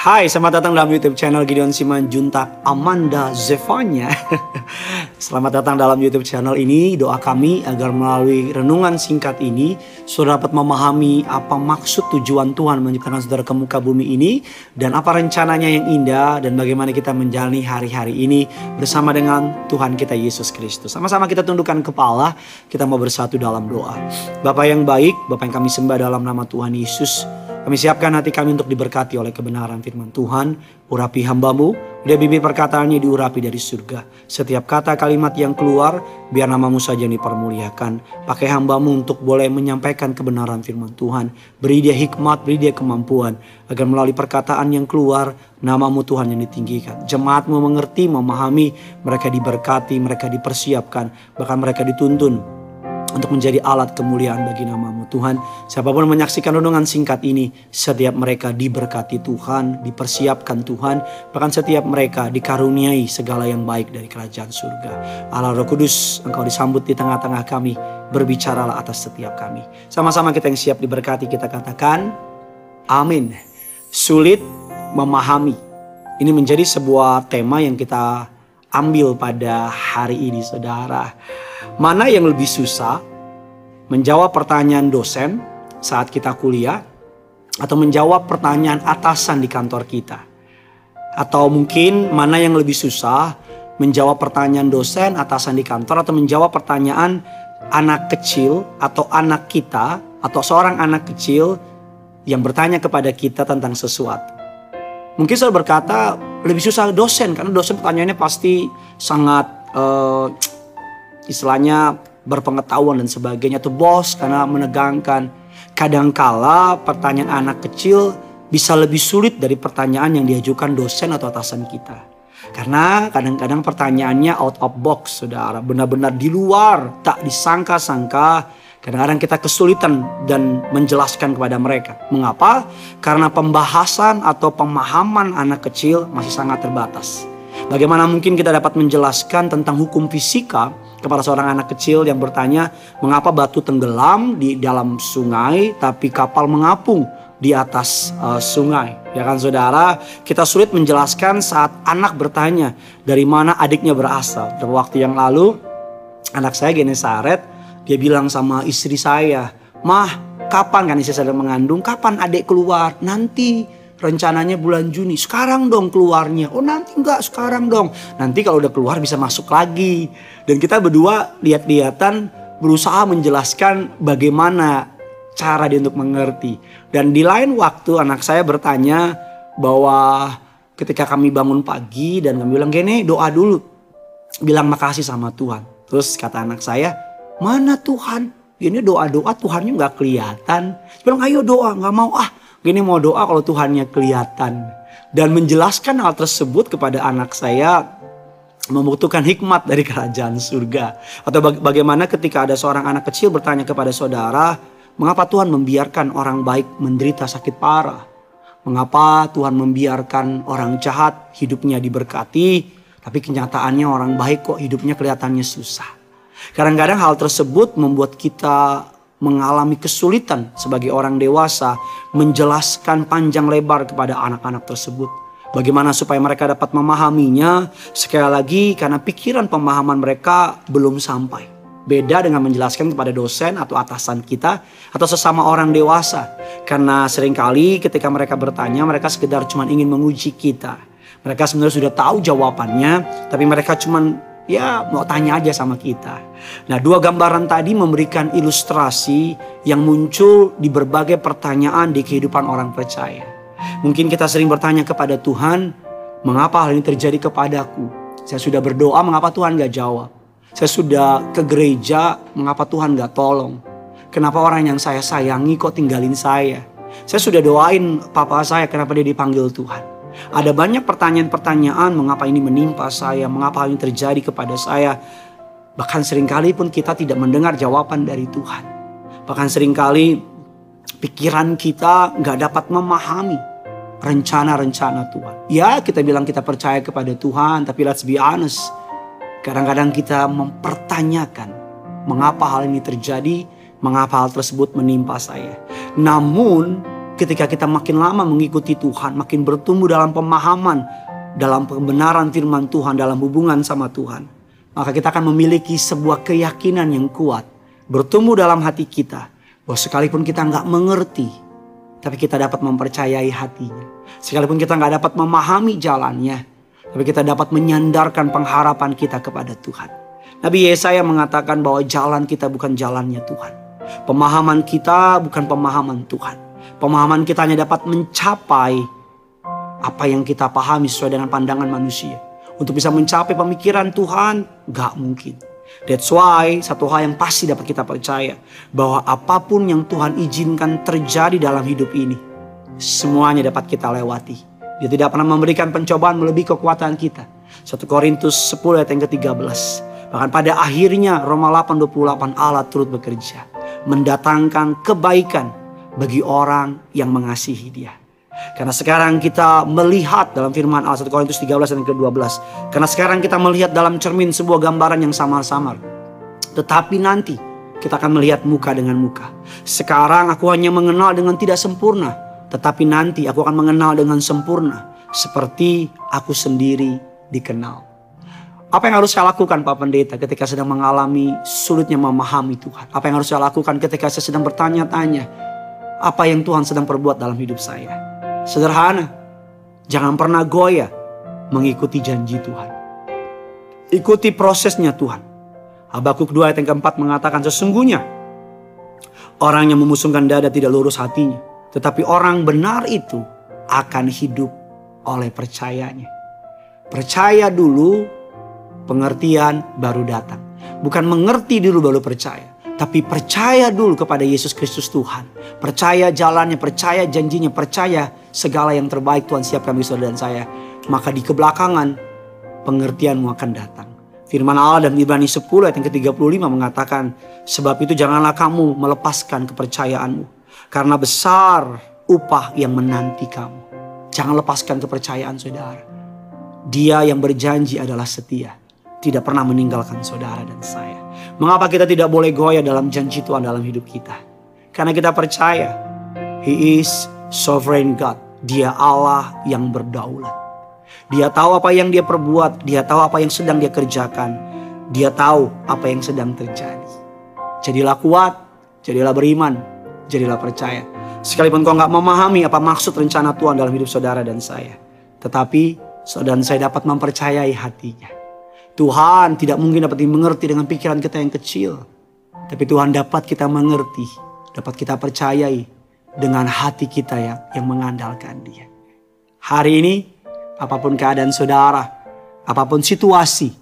Hai, selamat datang dalam YouTube channel Gideon Simanjuntak Amanda Zevanya. selamat datang dalam YouTube channel ini. Doa kami agar melalui renungan singkat ini, saudara dapat memahami apa maksud tujuan Tuhan menciptakan saudara ke muka bumi ini, dan apa rencananya yang indah, dan bagaimana kita menjalani hari-hari ini bersama dengan Tuhan kita Yesus Kristus. Sama-sama kita tundukkan kepala, kita mau bersatu dalam doa. Bapak yang baik, Bapak yang kami sembah dalam nama Tuhan Yesus, kami siapkan hati kami untuk diberkati oleh kebenaran firman Tuhan. Urapi hambamu, dia bibir perkataannya diurapi dari surga. Setiap kata kalimat yang keluar, biar namamu saja yang dipermuliakan. Pakai hambamu untuk boleh menyampaikan kebenaran firman Tuhan. Beri dia hikmat, beri dia kemampuan. Agar melalui perkataan yang keluar, namamu Tuhan yang ditinggikan. Jemaatmu mengerti, memahami, mereka diberkati, mereka dipersiapkan. Bahkan mereka dituntun untuk menjadi alat kemuliaan bagi namamu Tuhan. Siapa pun menyaksikan renungan singkat ini, setiap mereka diberkati Tuhan, dipersiapkan Tuhan, bahkan setiap mereka dikaruniai segala yang baik dari kerajaan surga. Allah Roh Kudus, Engkau disambut di tengah-tengah kami, berbicaralah atas setiap kami. Sama-sama kita yang siap diberkati, kita katakan, Amin. Sulit memahami. Ini menjadi sebuah tema yang kita ambil pada hari ini, saudara. Mana yang lebih susah? Menjawab pertanyaan dosen saat kita kuliah atau menjawab pertanyaan atasan di kantor kita? Atau mungkin mana yang lebih susah? Menjawab pertanyaan dosen, atasan di kantor atau menjawab pertanyaan anak kecil atau anak kita atau seorang anak kecil yang bertanya kepada kita tentang sesuatu. Mungkin saya berkata lebih susah dosen karena dosen pertanyaannya pasti sangat uh, istilahnya berpengetahuan dan sebagainya tuh bos karena menegangkan. Kadangkala pertanyaan anak kecil bisa lebih sulit dari pertanyaan yang diajukan dosen atau atasan kita. Karena kadang-kadang pertanyaannya out of box, saudara. Benar-benar di luar, tak disangka-sangka. Kadang-kadang kita kesulitan dan menjelaskan kepada mereka. Mengapa? Karena pembahasan atau pemahaman anak kecil masih sangat terbatas. Bagaimana mungkin kita dapat menjelaskan tentang hukum fisika kepada seorang anak kecil yang bertanya mengapa batu tenggelam di dalam sungai tapi kapal mengapung di atas uh, sungai. Ya kan saudara, kita sulit menjelaskan saat anak bertanya dari mana adiknya berasal. Beberapa waktu yang lalu anak saya Genesaret dia bilang sama istri saya, "Mah, kapan kan istri saya mengandung? Kapan adik keluar? Nanti." Rencananya bulan Juni. Sekarang dong keluarnya. Oh nanti enggak sekarang dong. Nanti kalau udah keluar bisa masuk lagi. Dan kita berdua lihat-lihatan berusaha menjelaskan bagaimana cara dia untuk mengerti. Dan di lain waktu anak saya bertanya bahwa ketika kami bangun pagi dan kami bilang gini doa dulu. Bilang makasih sama Tuhan. Terus kata anak saya, mana Tuhan? Ini doa-doa Tuhannya nggak kelihatan. Bilang ayo doa, nggak mau ah Gini mau doa kalau Tuhannya kelihatan. Dan menjelaskan hal tersebut kepada anak saya membutuhkan hikmat dari kerajaan surga. Atau bagaimana ketika ada seorang anak kecil bertanya kepada saudara, mengapa Tuhan membiarkan orang baik menderita sakit parah? Mengapa Tuhan membiarkan orang jahat hidupnya diberkati, tapi kenyataannya orang baik kok hidupnya kelihatannya susah. Kadang-kadang hal tersebut membuat kita mengalami kesulitan sebagai orang dewasa menjelaskan panjang lebar kepada anak-anak tersebut. Bagaimana supaya mereka dapat memahaminya sekali lagi karena pikiran pemahaman mereka belum sampai. Beda dengan menjelaskan kepada dosen atau atasan kita atau sesama orang dewasa. Karena sering kali ketika mereka bertanya mereka sekedar cuma ingin menguji kita. Mereka sebenarnya sudah tahu jawabannya tapi mereka cuma ya mau tanya aja sama kita. Nah dua gambaran tadi memberikan ilustrasi yang muncul di berbagai pertanyaan di kehidupan orang percaya. Mungkin kita sering bertanya kepada Tuhan, mengapa hal ini terjadi kepadaku? Saya sudah berdoa, mengapa Tuhan gak jawab? Saya sudah ke gereja, mengapa Tuhan gak tolong? Kenapa orang yang saya sayangi kok tinggalin saya? Saya sudah doain papa saya, kenapa dia dipanggil Tuhan? Ada banyak pertanyaan-pertanyaan mengapa ini menimpa saya, mengapa ini terjadi kepada saya. Bahkan sering kali pun kita tidak mendengar jawaban dari Tuhan. Bahkan sering kali pikiran kita nggak dapat memahami rencana-rencana Tuhan. Ya kita bilang kita percaya kepada Tuhan, tapi let's be honest. Kadang-kadang kita mempertanyakan mengapa hal ini terjadi, mengapa hal tersebut menimpa saya. Namun ketika kita makin lama mengikuti Tuhan, makin bertumbuh dalam pemahaman, dalam kebenaran firman Tuhan, dalam hubungan sama Tuhan, maka kita akan memiliki sebuah keyakinan yang kuat, bertumbuh dalam hati kita, bahwa sekalipun kita nggak mengerti, tapi kita dapat mempercayai hatinya. Sekalipun kita nggak dapat memahami jalannya, tapi kita dapat menyandarkan pengharapan kita kepada Tuhan. Nabi Yesaya mengatakan bahwa jalan kita bukan jalannya Tuhan. Pemahaman kita bukan pemahaman Tuhan. Pemahaman kita hanya dapat mencapai apa yang kita pahami sesuai dengan pandangan manusia. Untuk bisa mencapai pemikiran Tuhan, gak mungkin. That's why satu hal yang pasti dapat kita percaya. Bahwa apa pun yang Tuhan izinkan terjadi dalam hidup ini. Semuanya dapat kita lewati. Dia tidak pernah memberikan pencobaan melebihi kekuatan kita. 1 Korintus 10 ayat yang ke-13. Bahkan pada akhirnya Roma 8:28 Allah turut bekerja. Mendatangkan kebaikan bagi orang yang mengasihi dia. Karena sekarang kita melihat dalam firman Allah 1 Korintus 13 dan ke-12. Karena sekarang kita melihat dalam cermin sebuah gambaran yang samar-samar. Tetapi nanti kita akan melihat muka dengan muka. Sekarang aku hanya mengenal dengan tidak sempurna. Tetapi nanti aku akan mengenal dengan sempurna. Seperti aku sendiri dikenal. Apa yang harus saya lakukan Pak Pendeta ketika sedang mengalami sulitnya memahami Tuhan? Apa yang harus saya lakukan ketika saya sedang bertanya-tanya apa yang Tuhan sedang perbuat dalam hidup saya. Sederhana, jangan pernah goyah mengikuti janji Tuhan. Ikuti prosesnya Tuhan. Habakuk 2 ayat yang keempat mengatakan sesungguhnya orang yang memusungkan dada tidak lurus hatinya. Tetapi orang benar itu akan hidup oleh percayanya. Percaya dulu, pengertian baru datang. Bukan mengerti dulu baru percaya. Tapi percaya dulu kepada Yesus Kristus Tuhan. Percaya jalannya, percaya janjinya, percaya segala yang terbaik Tuhan siapkan bagi saudara dan saya. Maka di kebelakangan pengertianmu akan datang. Firman Allah dan Ibrani 10 ayat yang ke-35 mengatakan, Sebab itu janganlah kamu melepaskan kepercayaanmu. Karena besar upah yang menanti kamu. Jangan lepaskan kepercayaan saudara. Dia yang berjanji adalah setia. Tidak pernah meninggalkan saudara dan saya. Mengapa kita tidak boleh goyah dalam janji Tuhan dalam hidup kita? Karena kita percaya He is sovereign God. Dia Allah yang berdaulat. Dia tahu apa yang dia perbuat, dia tahu apa yang sedang dia kerjakan. Dia tahu apa yang sedang terjadi. Jadilah kuat, jadilah beriman, jadilah percaya. Sekalipun kau nggak memahami apa maksud rencana Tuhan dalam hidup saudara dan saya. Tetapi saudara dan saya dapat mempercayai hatinya. Tuhan tidak mungkin dapat dimengerti dengan pikiran kita yang kecil. Tapi Tuhan dapat kita mengerti, dapat kita percayai dengan hati kita yang, yang mengandalkan dia. Hari ini, apa pun keadaan saudara, apa pun situasi,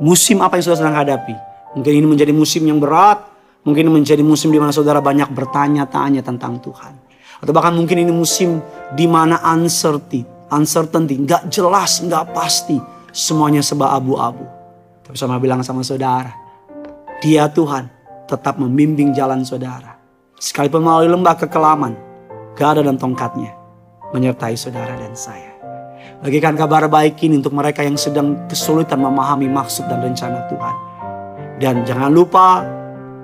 musim apa yang saudara sedang hadapi. Mungkin ini menjadi musim yang berat, mungkin menjadi musim di mana saudara banyak bertanya-tanya tentang Tuhan. Atau bahkan mungkin ini musim di mana uncertainty, uncertainty, nggak jelas, nggak pasti semuanya sebab abu-abu. Sama bilang sama saudara, dia Tuhan tetap membimbing jalan saudara. Sekalipun melalui lembah kekelaman, gada dan tongkatnya menyertai saudara dan saya. Bagikan kabar baik ini untuk mereka yang sedang kesulitan memahami maksud dan rencana Tuhan. Dan jangan lupa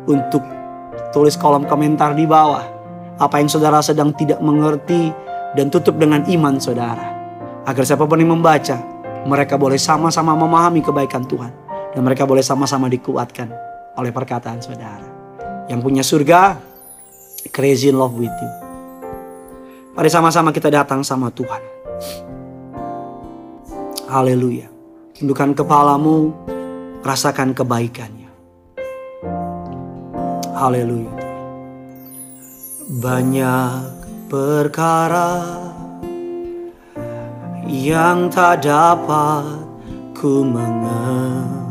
untuk tulis kolom komentar di bawah. Apa yang saudara sedang tidak mengerti dan tutup dengan iman saudara. Agar siapa pun yang membaca mereka boleh sama-sama memahami kebaikan Tuhan. Dan mereka boleh sama-sama dikuatkan oleh perkataan saudara. Yang punya surga, crazy in love with you. Mari sama-sama kita datang sama Tuhan. Haleluya. Tundukkan kepalamu, rasakan kebaikannya. Haleluya. Banyak perkara yang tak dapat ku mengerti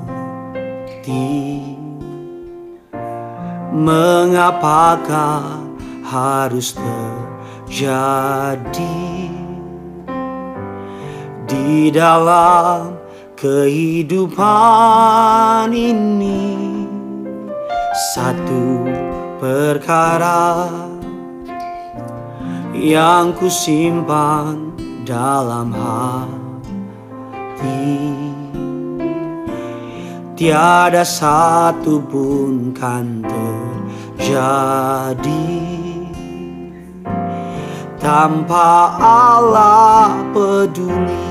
Mengapakah harus terjadi? Di dalam kehidupan ini Satu perkara yang ku simpan dalam hati Tiada satu pun kan terjadi tanpa Allah peduli.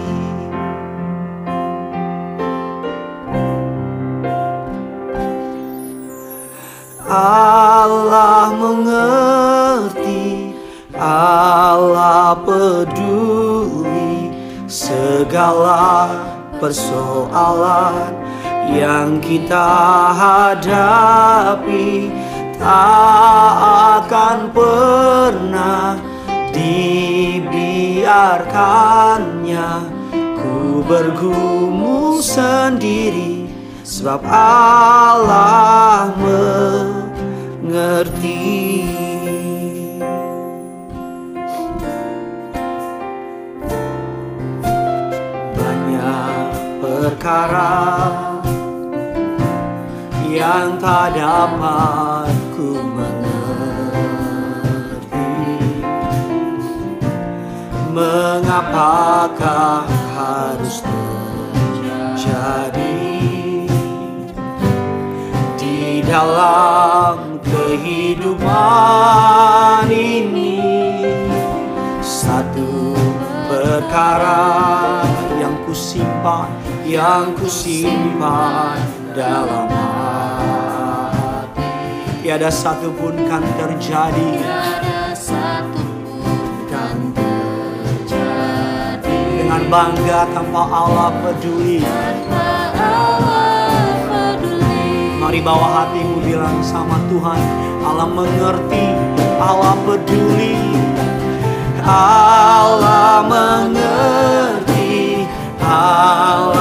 Allah mengerti, Allah peduli segala persoalan yang kita hadapi tak akan pernah dibiarkannya. Ku bergumul sendiri sebab Allah mengerti. Banyak perkara yang tak dapat ku mengerti. Mengapakah harus terjadi Di dalam kehidupan ini? Satu perkara yang kusimpan Yang kusimpan dalam hati Tiada satupun kan terjadi. Tiada satupun kan terjadi. Dengan bangga tanpa Allah peduli. Tanpa Allah peduli. Mari bawa hatimu bilang sama Tuhan Allah mengerti, Allah peduli. Allah mengerti, Allah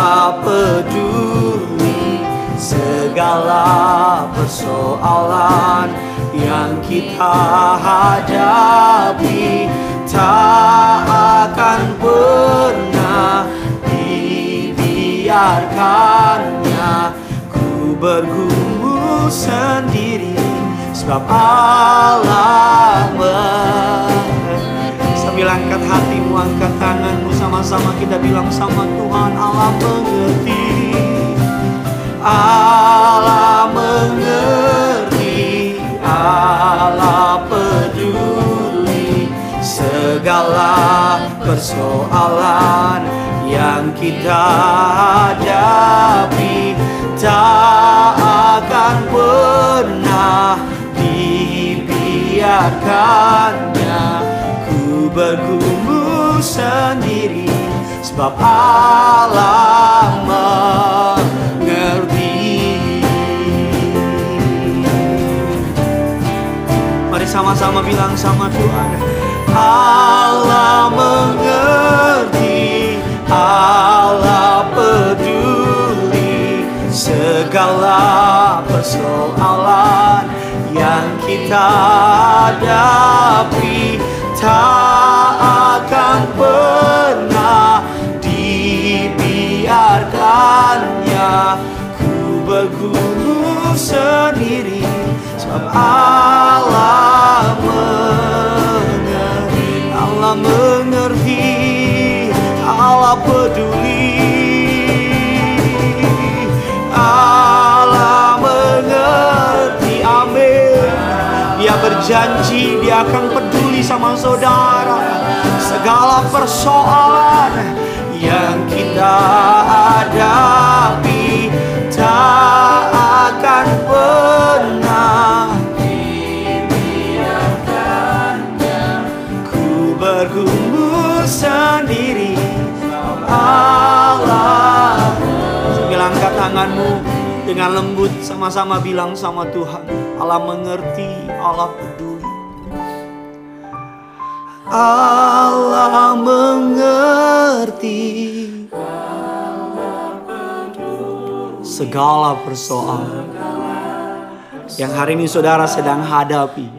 Segala persoalan yang kita hadapi Tak akan pernah dibiarkannya. Ku bergumul sendiri Sebab Allah Sambil angkat hatimu, angkat tanganmu Sama-sama kita bilang sama Tuhan Allah mengerti Allah mengerti Allah peduli Segala persoalan yang kita hadapi Tak akan pernah dibiarkannya. Ku bergumul sendiri Sebab Allah sama-sama bilang sama Tuhan Allah mengerti Allah peduli Segala persoalan yang kita hadapi. Tak akan pernah dibiarkannya. Ku bergumul sendiri Sebab Allah Berjanji dia akan peduli sama saudara. Segala persoalan yang kita hadapi Tak akan pernah Ku bergumul sendiri. Allah Sambil angkat tanganmu dengan lembut sama-sama bilang sama Tuhan Allah mengerti, Allah peduli. Allah mengerti. Segala persoalan Yang hari ini saudara sedang hadapi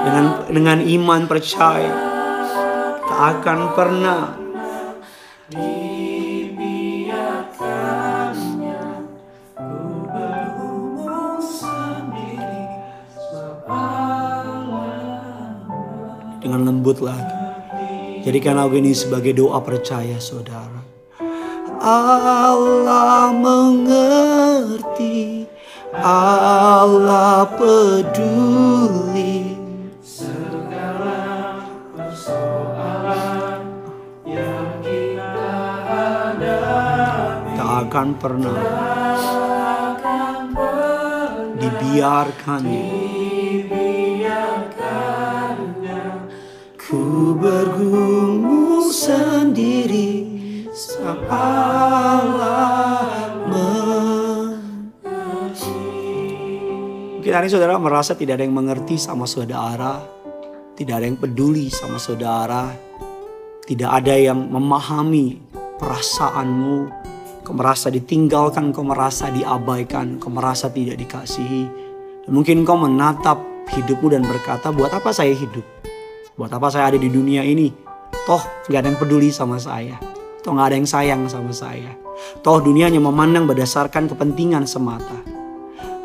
dengan dengan iman percaya tak akan pernah lembut lagi. Jadikan lagu ini sebagai doa percaya saudara. Allah mengerti, Allah peduli. Tak akan pernah dibiarkan. Bergumul sendiri saat Allah Mungkin hari saudara merasa tidak ada yang mengerti sama saudara, tidak ada yang peduli sama saudara, tidak ada yang memahami perasaanmu, kau merasa ditinggalkan, kau merasa diabaikan, kau merasa tidak dikasihi. Dan mungkin kau menatap hidupmu dan berkata, buat apa saya hidup? Buat apa saya ada di dunia ini? Toh gak ada yang peduli sama saya. Toh gak ada yang sayang sama saya. Toh dunia hanya memandang berdasarkan kepentingan semata.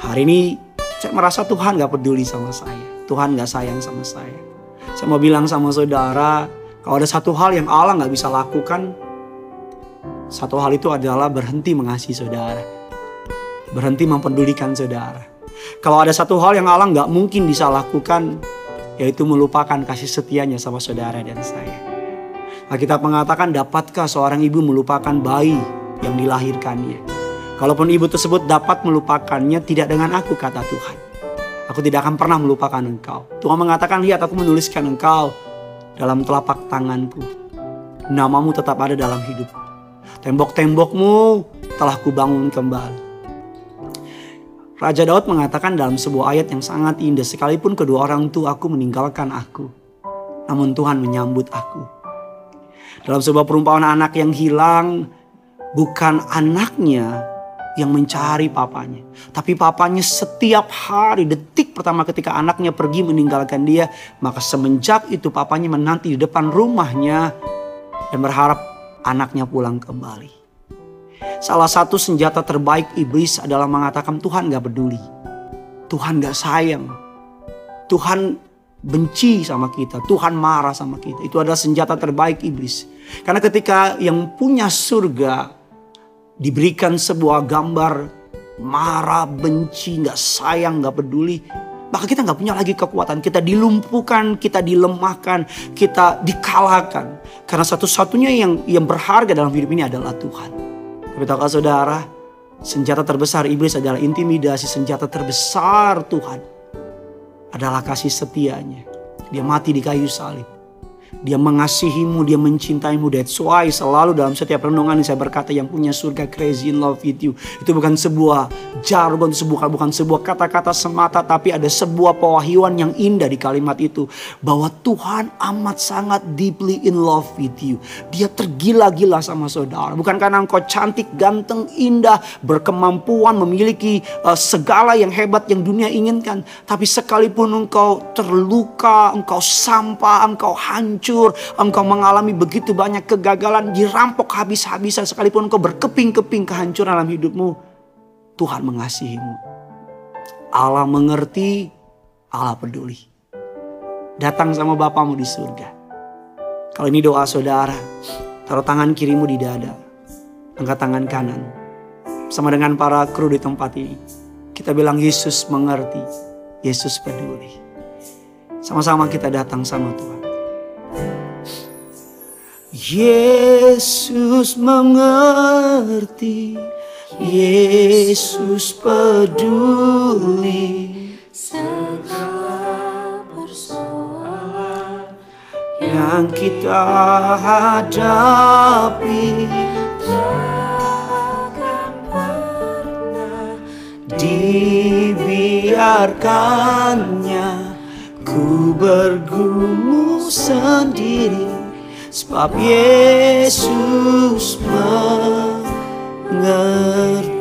Hari ini saya merasa Tuhan gak peduli sama saya. Tuhan gak sayang sama saya. Saya mau bilang sama saudara, kalau ada satu hal yang Allah gak bisa lakukan, satu hal itu adalah berhenti mengasihi saudara. Berhenti mempedulikan saudara. Kalau ada satu hal yang Allah gak mungkin bisa lakukan, yaitu melupakan kasih setianya sama saudara dan saya. Alkitab mengatakan, dapatkah seorang ibu melupakan bayi yang dilahirkannya? Kalaupun ibu tersebut dapat melupakannya, tidak dengan aku, kata Tuhan. Aku tidak akan pernah melupakan engkau. Tuhan mengatakan, lihat aku menuliskan engkau dalam telapak tanganku. Namamu tetap ada dalam hidupku. Tembok-tembokmu telah kubangun kembali. Raja Daud mengatakan dalam sebuah ayat yang sangat indah, sekalipun kedua orang tua aku meninggalkan aku, namun Tuhan menyambut aku. Dalam sebuah perumpamaan anak yang hilang, bukan anaknya yang mencari papanya, tapi papanya setiap hari, detik pertama ketika anaknya pergi meninggalkan dia, maka semenjak itu papanya menanti di depan rumahnya dan berharap anaknya pulang kembali. Salah satu senjata terbaik iblis adalah mengatakan Tuhan gak peduli. Tuhan gak sayang. Tuhan benci sama kita. Tuhan marah sama kita. Itu adalah senjata terbaik iblis. Karena ketika yang punya surga diberikan sebuah gambar marah, benci, gak sayang, gak peduli. Maka kita gak punya lagi kekuatan. Kita dilumpuhkan, kita dilemahkan, kita dikalahkan. Karena satu-satunya yang yang berharga dalam hidup ini adalah Tuhan. Tapi tahukah saudara, senjata terbesar iblis adalah intimidasi. Senjata terbesar Tuhan adalah kasih setianya. Dia mati di kayu salib. Dia mengasihimu, dia mencintaimu. That's why selalu dalam setiap renungan saya berkata yang punya surga crazy in love with you. Itu bukan sebuah jargon, sebuah bukan sebuah kata-kata semata, tapi ada sebuah pewahyuan yang indah di kalimat itu. Bahwa Tuhan amat sangat deeply in love with you. Dia tergila-gila sama saudara. Bukan karena engkau cantik, ganteng, indah, berkemampuan, memiliki uh, segala yang hebat yang dunia inginkan. Tapi sekalipun engkau terluka, engkau sampah, engkau hancur, engkau mengalami begitu banyak kegagalan, dirampok habis-habisan sekalipun engkau berkeping-keping kehancuran dalam hidupmu, Tuhan mengasihimu. Allah mengerti, Allah peduli. Datang sama Bapamu di surga. Kalau ini doa saudara, taruh tangan kirimu di dada, angkat tangan kanan. Sama dengan para kru di tempat ini. Kita bilang Yesus mengerti, Yesus peduli. Sama-sama kita datang sama Tuhan. Yesus mengerti, Yesus peduli segala persoalan yang kita hadapi. takkan pernah Dibiarkannya ku bergumul sendiri Sebab Yesus mengerti